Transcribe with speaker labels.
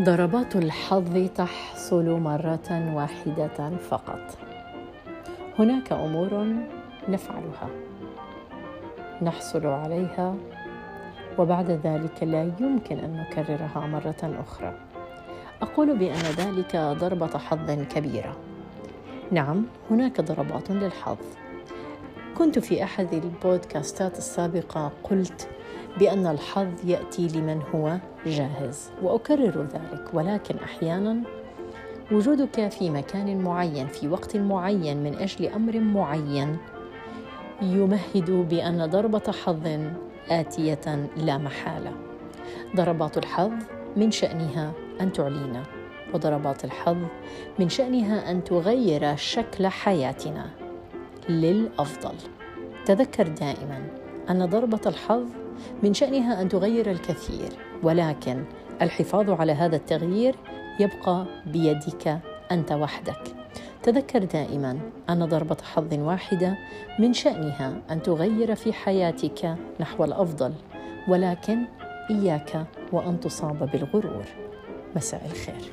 Speaker 1: ضربات الحظ تحصل مرة واحدة فقط. هناك أمور نفعلها نحصل عليها وبعد ذلك لا يمكن أن نكررها مرة أخرى. أقول بأن ذلك ضربة حظ كبيرة. نعم، هناك ضربات للحظ. كنت في أحد البودكاستات السابقة قلت بأن الحظ يأتي لمن هو جاهز. وأكرر ذلك ولكن أحيانا وجودك في مكان معين في وقت معين من أجل أمر معين يمهد بأن ضربة حظ آتية لا محالة. ضربات الحظ من شأنها أن تعلينا وضربات الحظ من شأنها أن تغير شكل حياتنا للأفضل. تذكر دائما أن ضربة الحظ من شأنها أن تغير الكثير ولكن الحفاظ على هذا التغيير يبقى بيدك أنت وحدك. تذكر دائما أن ضربة حظ واحدة من شأنها أن تغير في حياتك نحو الأفضل ولكن إياك وأن تصاب بالغرور. مساء الخير.